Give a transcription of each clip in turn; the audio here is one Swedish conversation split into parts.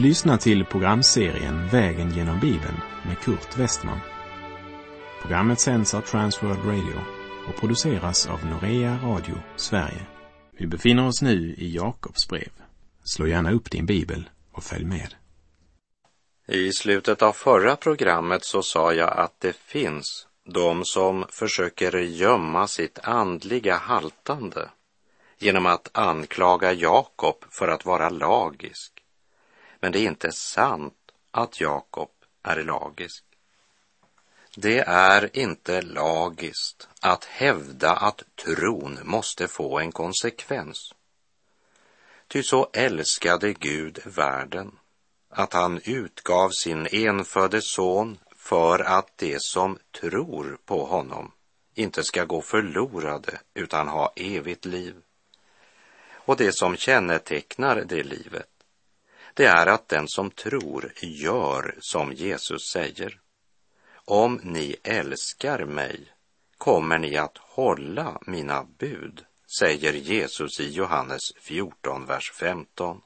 Du lyssnar till programserien Vägen genom Bibeln med Kurt Westman. Programmet sänds av Transworld Radio och produceras av Norea Radio Sverige. Vi befinner oss nu i Jakobs brev. Slå gärna upp din bibel och följ med. I slutet av förra programmet så sa jag att det finns de som försöker gömma sitt andliga haltande genom att anklaga Jakob för att vara lagisk. Men det är inte sant att Jakob är lagisk. Det är inte lagiskt att hävda att tron måste få en konsekvens. Ty så älskade Gud världen att han utgav sin enfödde son för att de som tror på honom inte ska gå förlorade utan ha evigt liv. Och det som kännetecknar det livet, det är att den som tror gör som Jesus säger. Om ni älskar mig kommer ni att hålla mina bud, säger Jesus i Johannes 14, vers 15.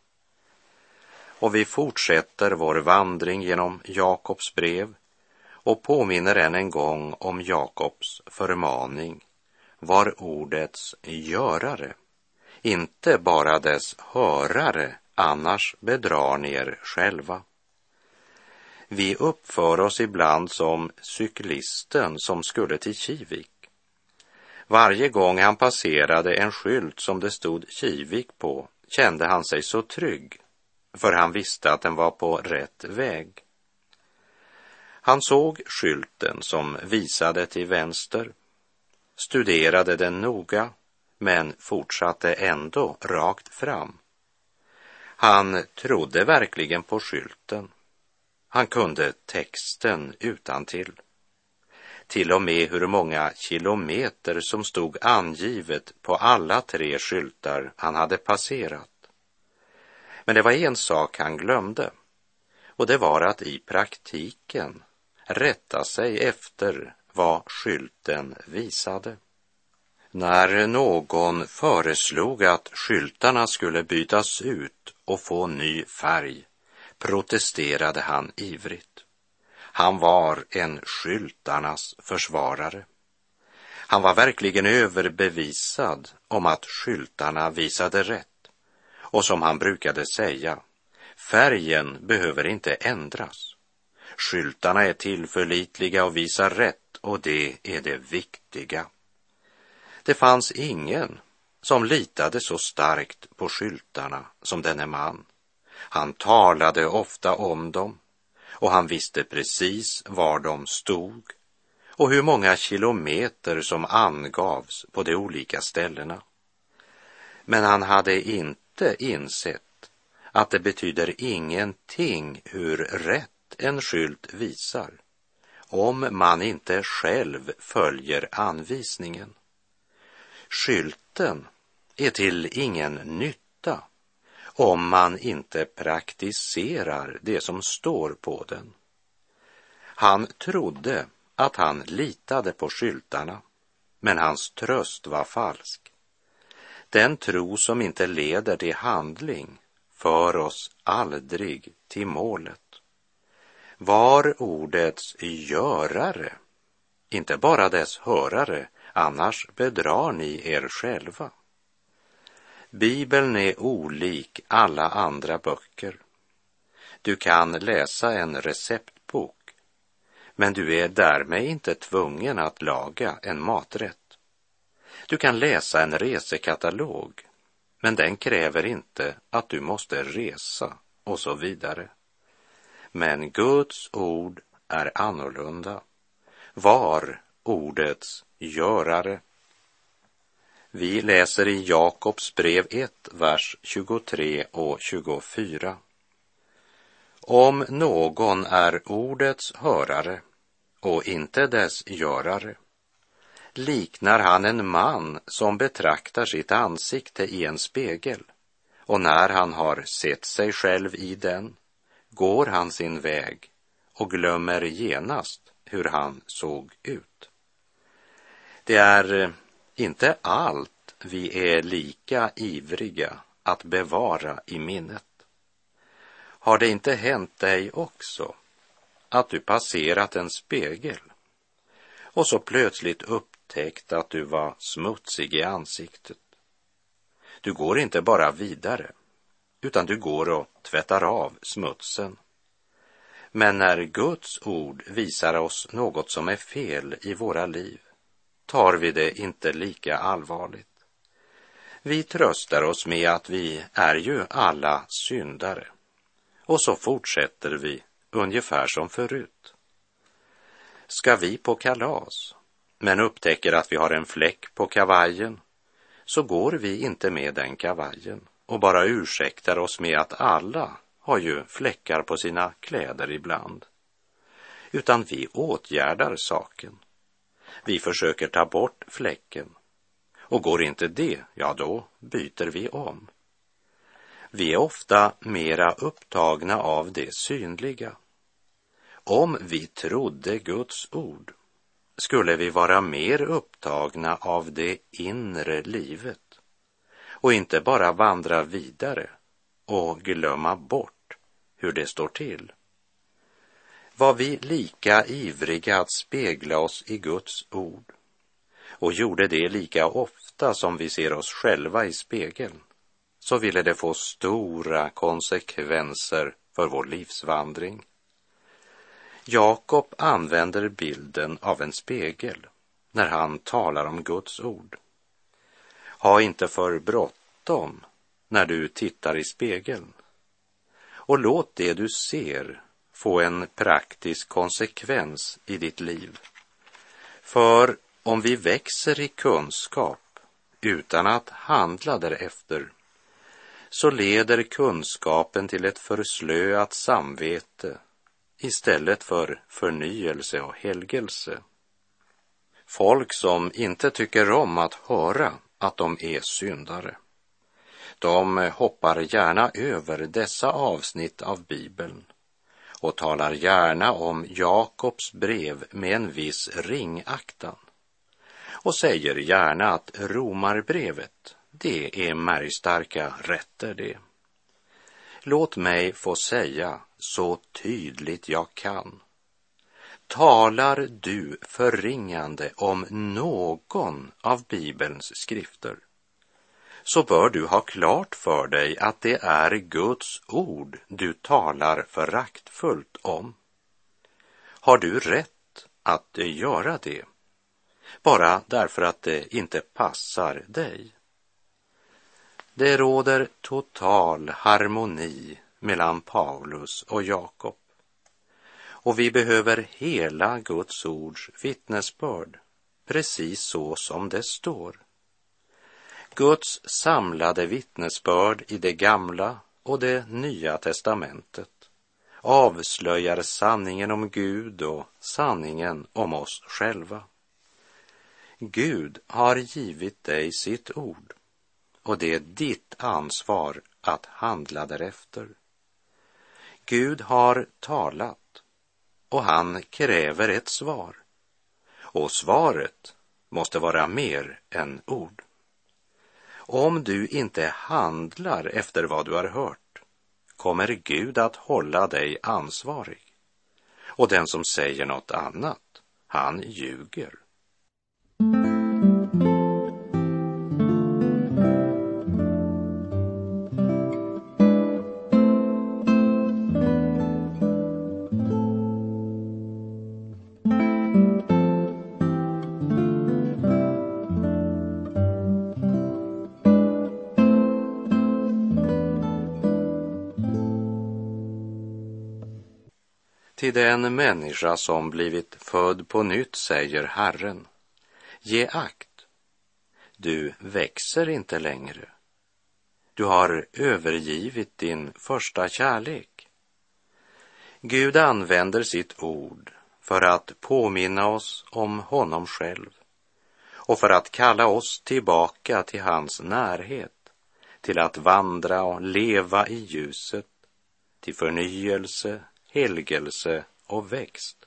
Och vi fortsätter vår vandring genom Jakobs brev och påminner än en gång om Jakobs förmaning. Var ordets görare, inte bara dess hörare, annars bedrar ni er själva. Vi uppför oss ibland som cyklisten som skulle till Kivik. Varje gång han passerade en skylt som det stod Kivik på kände han sig så trygg, för han visste att den var på rätt väg. Han såg skylten som visade till vänster, studerade den noga, men fortsatte ändå rakt fram. Han trodde verkligen på skylten. Han kunde texten utan till. Till och med hur många kilometer som stod angivet på alla tre skyltar han hade passerat. Men det var en sak han glömde och det var att i praktiken rätta sig efter vad skylten visade. När någon föreslog att skyltarna skulle bytas ut och få ny färg protesterade han ivrigt. Han var en skyltarnas försvarare. Han var verkligen överbevisad om att skyltarna visade rätt. Och som han brukade säga, färgen behöver inte ändras. Skyltarna är tillförlitliga och visar rätt och det är det viktiga. Det fanns ingen som litade så starkt på skyltarna som denne man. Han talade ofta om dem och han visste precis var de stod och hur många kilometer som angavs på de olika ställena. Men han hade inte insett att det betyder ingenting hur rätt en skylt visar om man inte själv följer anvisningen. Skylten är till ingen nytta om man inte praktiserar det som står på den. Han trodde att han litade på skyltarna, men hans tröst var falsk. Den tro som inte leder till handling för oss aldrig till målet. Var ordets görare, inte bara dess hörare, annars bedrar ni er själva. Bibeln är olik alla andra böcker. Du kan läsa en receptbok, men du är därmed inte tvungen att laga en maträtt. Du kan läsa en resekatalog, men den kräver inte att du måste resa och så vidare. Men Guds ord är annorlunda. Var ordets görare. Vi läser i Jakobs brev 1, vers 23 och 24. Om någon är ordets hörare och inte dess görare liknar han en man som betraktar sitt ansikte i en spegel och när han har sett sig själv i den går han sin väg och glömmer genast hur han såg ut. Det är eh, inte allt vi är lika ivriga att bevara i minnet. Har det inte hänt dig också att du passerat en spegel och så plötsligt upptäckt att du var smutsig i ansiktet? Du går inte bara vidare, utan du går och tvättar av smutsen. Men när Guds ord visar oss något som är fel i våra liv tar vi det inte lika allvarligt. Vi tröstar oss med att vi är ju alla syndare. Och så fortsätter vi ungefär som förut. Ska vi på kalas, men upptäcker att vi har en fläck på kavajen, så går vi inte med den kavajen och bara ursäktar oss med att alla har ju fläckar på sina kläder ibland. Utan vi åtgärdar saken. Vi försöker ta bort fläcken. Och går inte det, ja då byter vi om. Vi är ofta mera upptagna av det synliga. Om vi trodde Guds ord skulle vi vara mer upptagna av det inre livet och inte bara vandra vidare och glömma bort hur det står till. Var vi lika ivriga att spegla oss i Guds ord och gjorde det lika ofta som vi ser oss själva i spegeln så ville det få stora konsekvenser för vår livsvandring. Jakob använder bilden av en spegel när han talar om Guds ord. Ha inte för bråttom när du tittar i spegeln och låt det du ser få en praktisk konsekvens i ditt liv. För om vi växer i kunskap utan att handla därefter så leder kunskapen till ett förslöat samvete istället för förnyelse och helgelse. Folk som inte tycker om att höra att de är syndare, de hoppar gärna över dessa avsnitt av Bibeln och talar gärna om Jakobs brev med en viss ringaktan och säger gärna att romarbrevet det är märgstarka rätter det. Låt mig få säga så tydligt jag kan. Talar du förringande om någon av Bibelns skrifter så bör du ha klart för dig att det är Guds ord du talar föraktfullt om. Har du rätt att göra det? Bara därför att det inte passar dig? Det råder total harmoni mellan Paulus och Jakob. Och vi behöver hela Guds ords vittnesbörd, precis så som det står. Guds samlade vittnesbörd i det gamla och det nya testamentet avslöjar sanningen om Gud och sanningen om oss själva. Gud har givit dig sitt ord och det är ditt ansvar att handla därefter. Gud har talat och han kräver ett svar. Och svaret måste vara mer än ord. Om du inte handlar efter vad du har hört kommer Gud att hålla dig ansvarig. Och den som säger något annat, han ljuger. En människa som blivit född på nytt, säger Herren. Ge akt. Du växer inte längre. Du har övergivit din första kärlek. Gud använder sitt ord för att påminna oss om honom själv och för att kalla oss tillbaka till hans närhet, till att vandra och leva i ljuset, till förnyelse, helgelse och växt.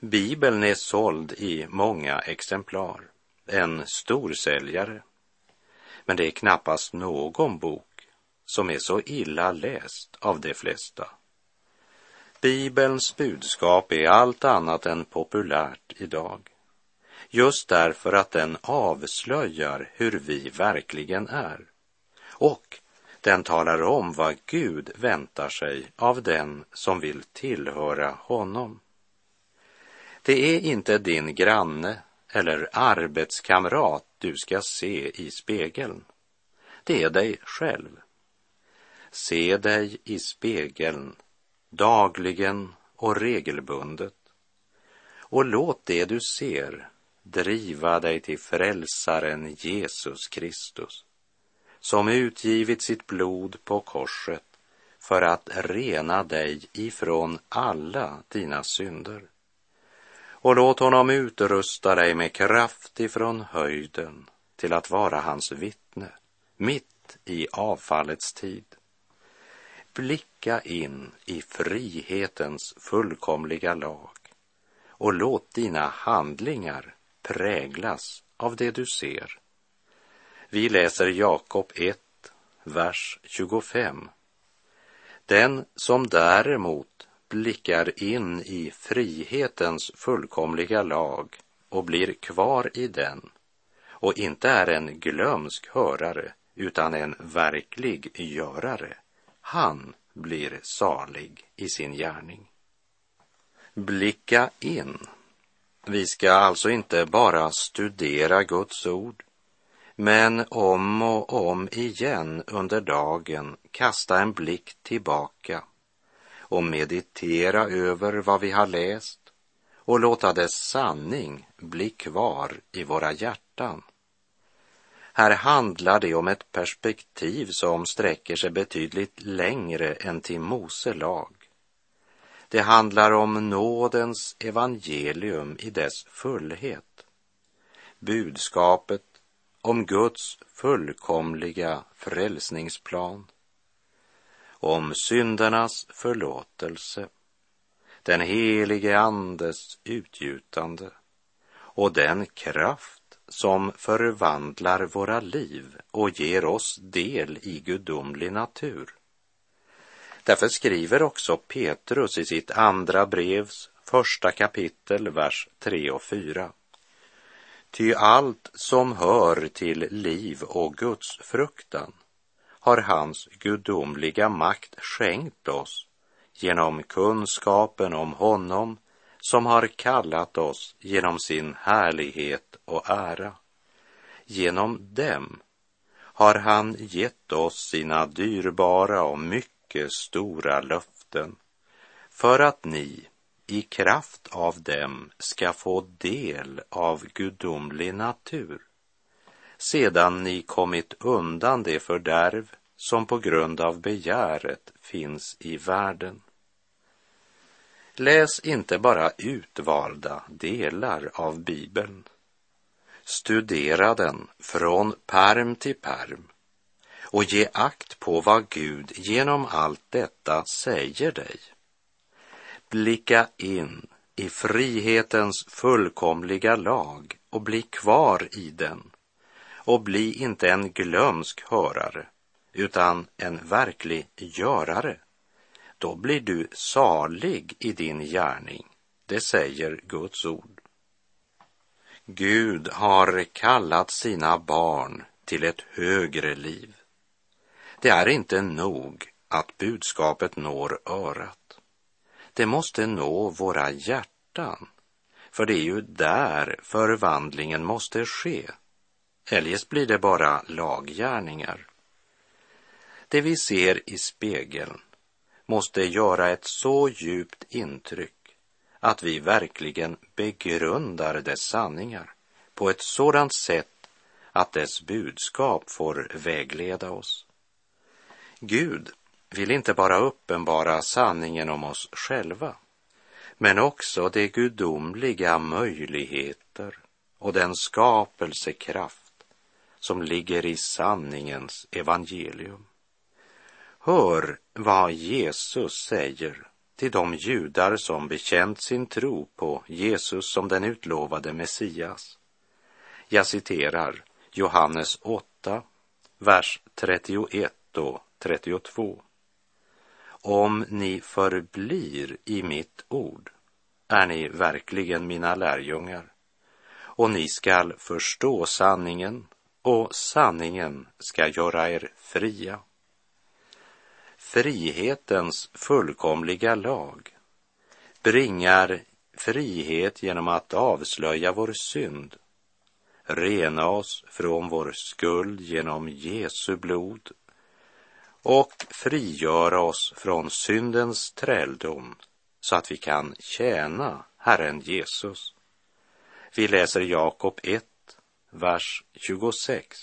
Bibeln är såld i många exemplar, en storsäljare. Men det är knappast någon bok som är så illa läst av de flesta. Bibelns budskap är allt annat än populärt idag. Just därför att den avslöjar hur vi verkligen är. Och den talar om vad Gud väntar sig av den som vill tillhöra honom. Det är inte din granne eller arbetskamrat du ska se i spegeln. Det är dig själv. Se dig i spegeln dagligen och regelbundet och låt det du ser driva dig till frälsaren Jesus Kristus som utgivit sitt blod på korset för att rena dig ifrån alla dina synder. Och låt honom utrusta dig med kraft ifrån höjden till att vara hans vittne mitt i avfallets tid. Blicka in i frihetens fullkomliga lag och låt dina handlingar präglas av det du ser. Vi läser Jakob 1, vers 25. Den som däremot blickar in i frihetens fullkomliga lag och blir kvar i den och inte är en glömsk hörare utan en verklig görare, han blir salig i sin gärning. Blicka in. Vi ska alltså inte bara studera Guds ord men om och om igen under dagen kasta en blick tillbaka och meditera över vad vi har läst och låta dess sanning bli kvar i våra hjärtan. Här handlar det om ett perspektiv som sträcker sig betydligt längre än till Mose lag. Det handlar om nådens evangelium i dess fullhet. Budskapet om Guds fullkomliga frälsningsplan, om syndernas förlåtelse, den helige Andes utgjutande och den kraft som förvandlar våra liv och ger oss del i gudomlig natur. Därför skriver också Petrus i sitt andra brevs första kapitel, vers 3 och 4. Ty allt som hör till liv och Guds fruktan har hans gudomliga makt skänkt oss genom kunskapen om honom som har kallat oss genom sin härlighet och ära. Genom dem har han gett oss sina dyrbara och mycket stora löften för att ni i kraft av dem ska få del av gudomlig natur, sedan ni kommit undan det fördärv som på grund av begäret finns i världen. Läs inte bara utvalda delar av Bibeln. Studera den från perm till perm och ge akt på vad Gud genom allt detta säger dig blicka in i frihetens fullkomliga lag och bli kvar i den och bli inte en glömsk hörare utan en verklig görare. Då blir du salig i din gärning. Det säger Guds ord. Gud har kallat sina barn till ett högre liv. Det är inte nog att budskapet når örat. Det måste nå våra hjärtan, för det är ju där förvandlingen måste ske. Eljest blir det bara laggärningar. Det vi ser i spegeln måste göra ett så djupt intryck att vi verkligen begrundar dess sanningar på ett sådant sätt att dess budskap får vägleda oss. Gud vill inte bara uppenbara sanningen om oss själva, men också de gudomliga möjligheter och den skapelsekraft som ligger i sanningens evangelium. Hör vad Jesus säger till de judar som bekänt sin tro på Jesus som den utlovade Messias. Jag citerar Johannes 8, vers 31 och 32. Om ni förblir i mitt ord är ni verkligen mina lärjungar och ni skall förstå sanningen och sanningen ska göra er fria. Frihetens fullkomliga lag bringar frihet genom att avslöja vår synd, rena oss från vår skuld genom Jesu blod och frigöra oss från syndens träldom så att vi kan tjäna Herren Jesus. Vi läser Jakob 1, vers 26.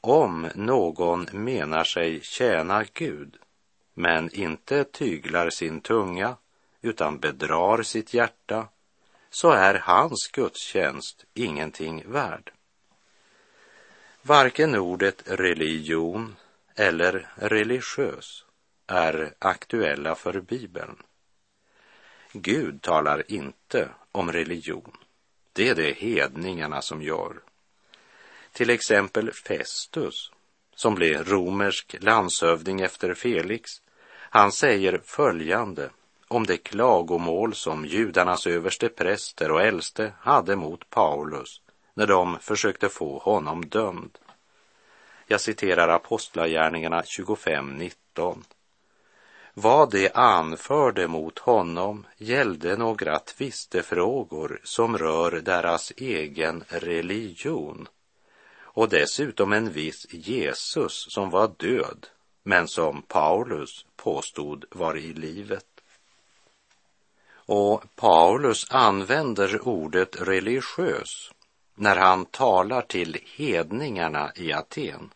Om någon menar sig tjäna Gud men inte tyglar sin tunga utan bedrar sitt hjärta så är hans gudstjänst ingenting värd. Varken ordet religion eller religiös är aktuella för Bibeln. Gud talar inte om religion. Det är det hedningarna som gör. Till exempel Festus, som blev romersk landshövding efter Felix, han säger följande om det klagomål som judarnas överste präster och äldste hade mot Paulus när de försökte få honom dömd. Jag citerar Apostlagärningarna 25.19. Vad de anförde mot honom gällde några tvistefrågor som rör deras egen religion och dessutom en viss Jesus som var död men som Paulus påstod var i livet. Och Paulus använder ordet religiös när han talar till hedningarna i Aten.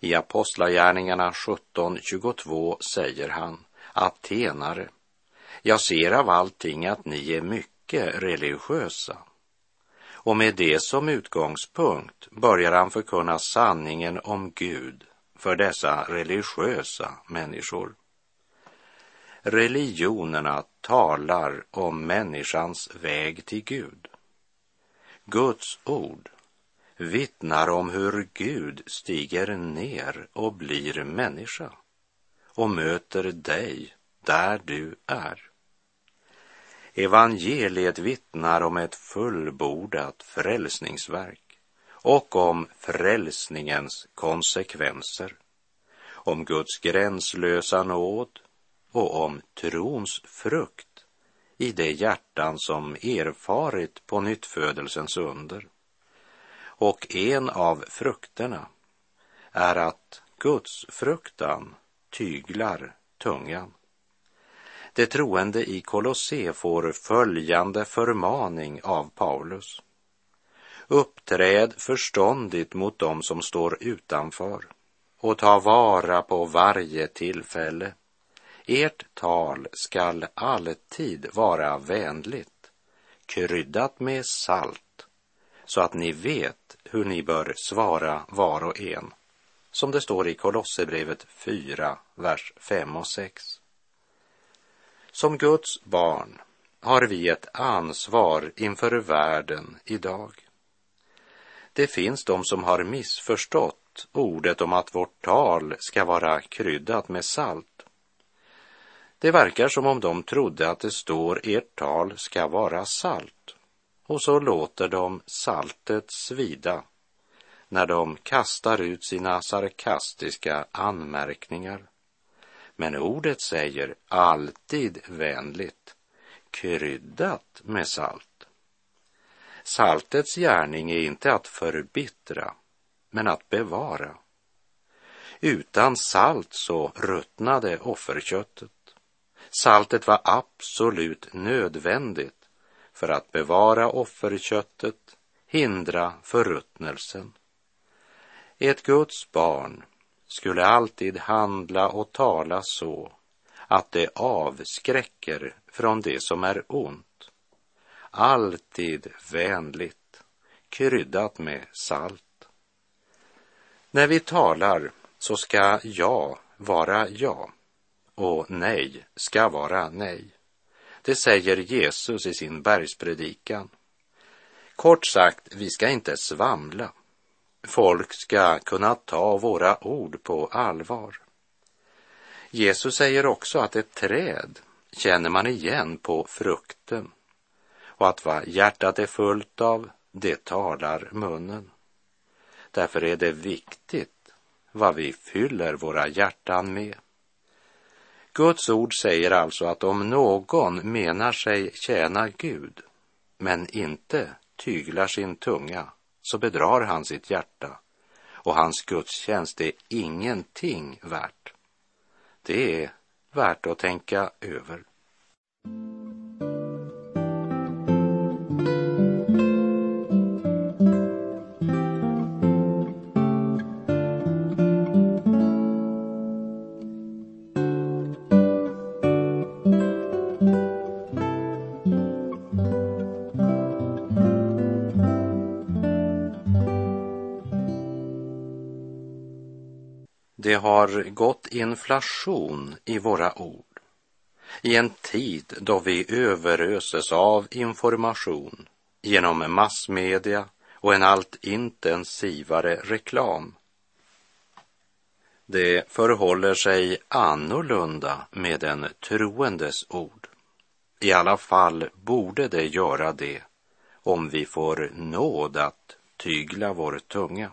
I Apostlagärningarna 17.22 säger han, Atenare, jag ser av allting att ni är mycket religiösa. Och med det som utgångspunkt börjar han förkunna sanningen om Gud för dessa religiösa människor. Religionerna talar om människans väg till Gud. Guds ord vittnar om hur Gud stiger ner och blir människa och möter dig där du är. Evangeliet vittnar om ett fullbordat frälsningsverk och om frälsningens konsekvenser, om Guds gränslösa nåd och om trons frukt i det hjärtan som erfarit på nyttfödelsens under. Och en av frukterna är att Guds fruktan tyglar tungan. De troende i Kolosse får följande förmaning av Paulus. Uppträd förståndigt mot dem som står utanför och ta vara på varje tillfälle. Ert tal skall alltid vara vänligt, kryddat med salt, så att ni vet hur ni bör svara var och en, som det står i Kolosserbrevet 4, vers 5 och 6. Som Guds barn har vi ett ansvar inför världen idag. Det finns de som har missförstått ordet om att vårt tal ska vara kryddat med salt. Det verkar som om de trodde att det står ert tal ska vara salt och så låter de saltet svida när de kastar ut sina sarkastiska anmärkningar. Men ordet säger alltid vänligt, kryddat med salt. Saltets gärning är inte att förbittra, men att bevara. Utan salt så ruttnade offerköttet. Saltet var absolut nödvändigt för att bevara offerköttet, hindra förruttnelsen. Ett Guds barn skulle alltid handla och tala så att det avskräcker från det som är ont. Alltid vänligt, kryddat med salt. När vi talar så ska ja vara ja och nej ska vara nej. Det säger Jesus i sin bergspredikan. Kort sagt, vi ska inte svamla folk ska kunna ta våra ord på allvar. Jesus säger också att ett träd känner man igen på frukten och att vad hjärtat är fullt av, det talar munnen. Därför är det viktigt vad vi fyller våra hjärtan med. Guds ord säger alltså att om någon menar sig tjäna Gud men inte tyglar sin tunga så bedrar han sitt hjärta och hans gudstjänst är ingenting värt. Det är värt att tänka över. Det har gått inflation i våra ord. I en tid då vi överöses av information genom massmedia och en allt intensivare reklam. Det förhåller sig annorlunda med den troendes ord. I alla fall borde det göra det om vi får nåd att tygla vår tunga.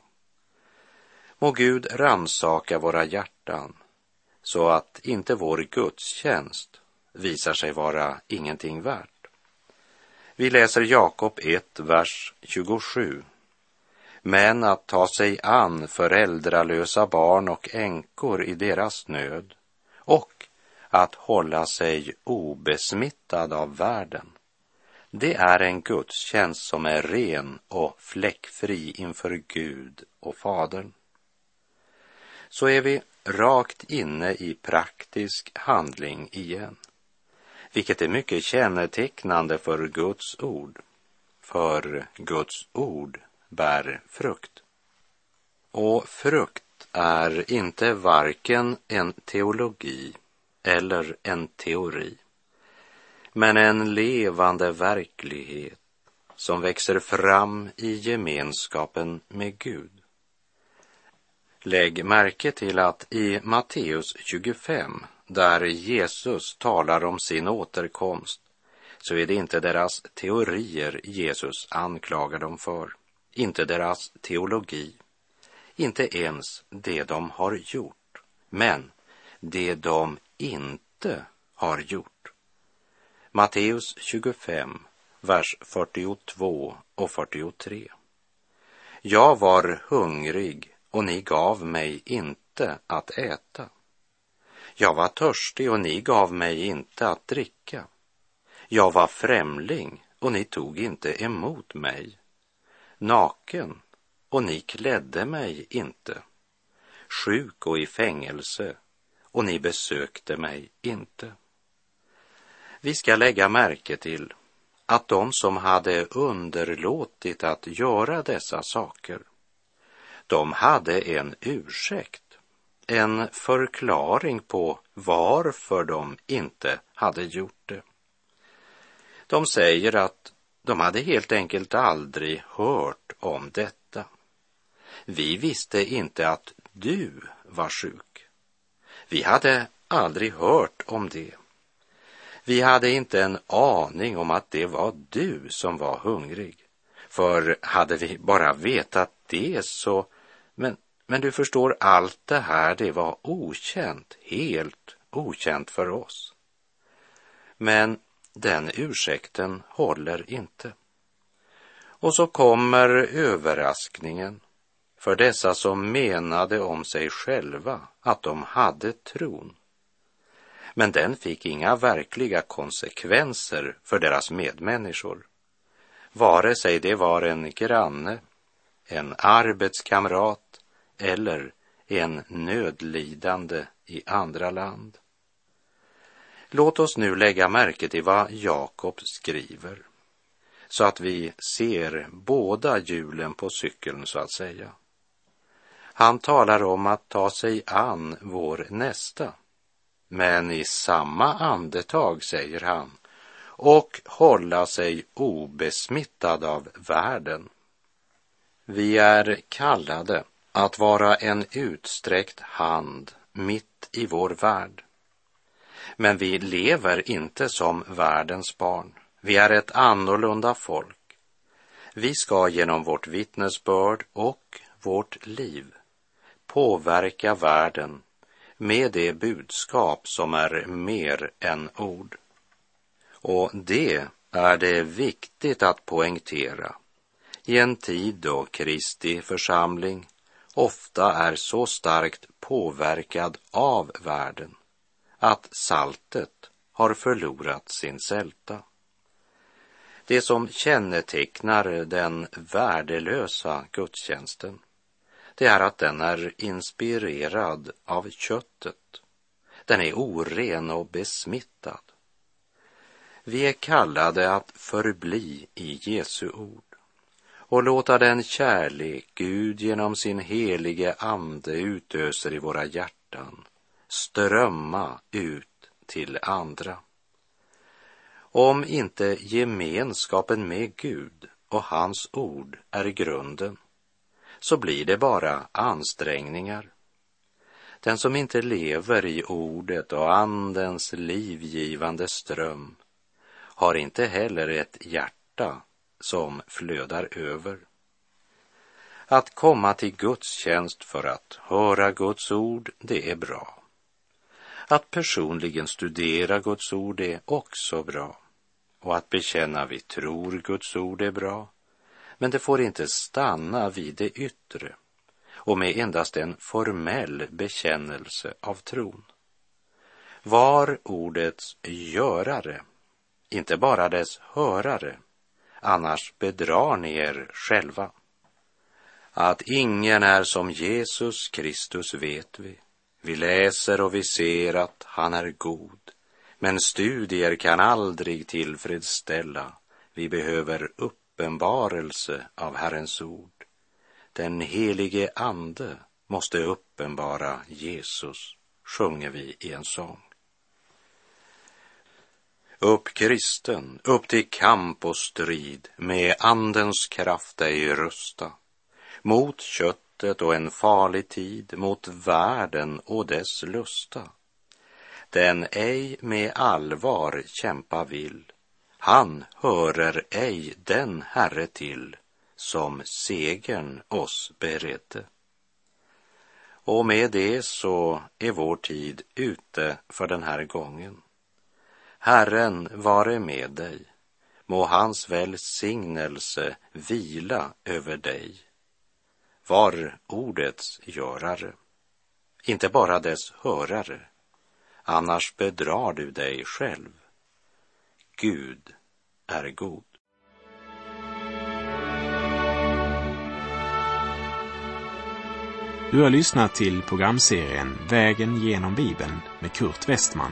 Må Gud ransaka våra hjärtan så att inte vår gudstjänst visar sig vara ingenting värt. Vi läser Jakob 1, vers 27. Men att ta sig an föräldralösa barn och änkor i deras nöd och att hålla sig obesmittad av världen. Det är en gudstjänst som är ren och fläckfri inför Gud och Fadern så är vi rakt inne i praktisk handling igen, vilket är mycket kännetecknande för Guds ord, för Guds ord bär frukt. Och frukt är inte varken en teologi eller en teori, men en levande verklighet som växer fram i gemenskapen med Gud. Lägg märke till att i Matteus 25, där Jesus talar om sin återkomst, så är det inte deras teorier Jesus anklagar dem för, inte deras teologi, inte ens det de har gjort, men det de inte har gjort. Matteus 25, vers 42 och 43. Jag var hungrig och ni gav mig inte att äta. Jag var törstig och ni gav mig inte att dricka. Jag var främling och ni tog inte emot mig. Naken och ni klädde mig inte. Sjuk och i fängelse och ni besökte mig inte. Vi ska lägga märke till att de som hade underlåtit att göra dessa saker de hade en ursäkt, en förklaring på varför de inte hade gjort det. De säger att de hade helt enkelt aldrig hört om detta. Vi visste inte att du var sjuk. Vi hade aldrig hört om det. Vi hade inte en aning om att det var du som var hungrig. För hade vi bara vetat det så men, men du förstår, allt det här, det var okänt, helt okänt för oss. Men den ursäkten håller inte. Och så kommer överraskningen för dessa som menade om sig själva att de hade tron. Men den fick inga verkliga konsekvenser för deras medmänniskor. Vare sig det var en granne, en arbetskamrat eller en nödlidande i andra land. Låt oss nu lägga märke till vad Jakob skriver så att vi ser båda hjulen på cykeln så att säga. Han talar om att ta sig an vår nästa. Men i samma andetag säger han och hålla sig obesmittad av världen. Vi är kallade att vara en utsträckt hand mitt i vår värld. Men vi lever inte som världens barn. Vi är ett annorlunda folk. Vi ska genom vårt vittnesbörd och vårt liv påverka världen med det budskap som är mer än ord. Och det är det viktigt att poängtera i en tid då Kristi församling ofta är så starkt påverkad av världen att saltet har förlorat sin sälta. Det som kännetecknar den värdelösa gudstjänsten, det är att den är inspirerad av köttet. Den är oren och besmittad. Vi är kallade att förbli i Jesu ord och låta den kärlek Gud genom sin helige ande utöser i våra hjärtan strömma ut till andra. Om inte gemenskapen med Gud och hans ord är grunden så blir det bara ansträngningar. Den som inte lever i ordet och andens livgivande ström har inte heller ett hjärta som flödar över. Att komma till gudstjänst för att höra Guds ord, det är bra. Att personligen studera Guds ord är också bra. Och att bekänna vi tror Guds ord är bra. Men det får inte stanna vid det yttre och med endast en formell bekännelse av tron. Var ordets görare, inte bara dess hörare, annars bedrar ni er själva. Att ingen är som Jesus Kristus vet vi. Vi läser och vi ser att han är god, men studier kan aldrig tillfredsställa. Vi behöver uppenbarelse av Herrens ord. Den helige Ande måste uppenbara Jesus, sjunger vi i en sång. Upp kristen, upp till kamp och strid, med andens kraft dig rusta, mot köttet och en farlig tid, mot världen och dess lusta. Den ej med allvar kämpa vill, han hörer ej den Herre till, som segern oss beredde. Och med det så är vår tid ute för den här gången. Herren vare med dig. Må hans välsignelse vila över dig. Var ordets görare, inte bara dess hörare, annars bedrar du dig själv. Gud är god. Du har lyssnat till programserien Vägen genom Bibeln med Kurt Westman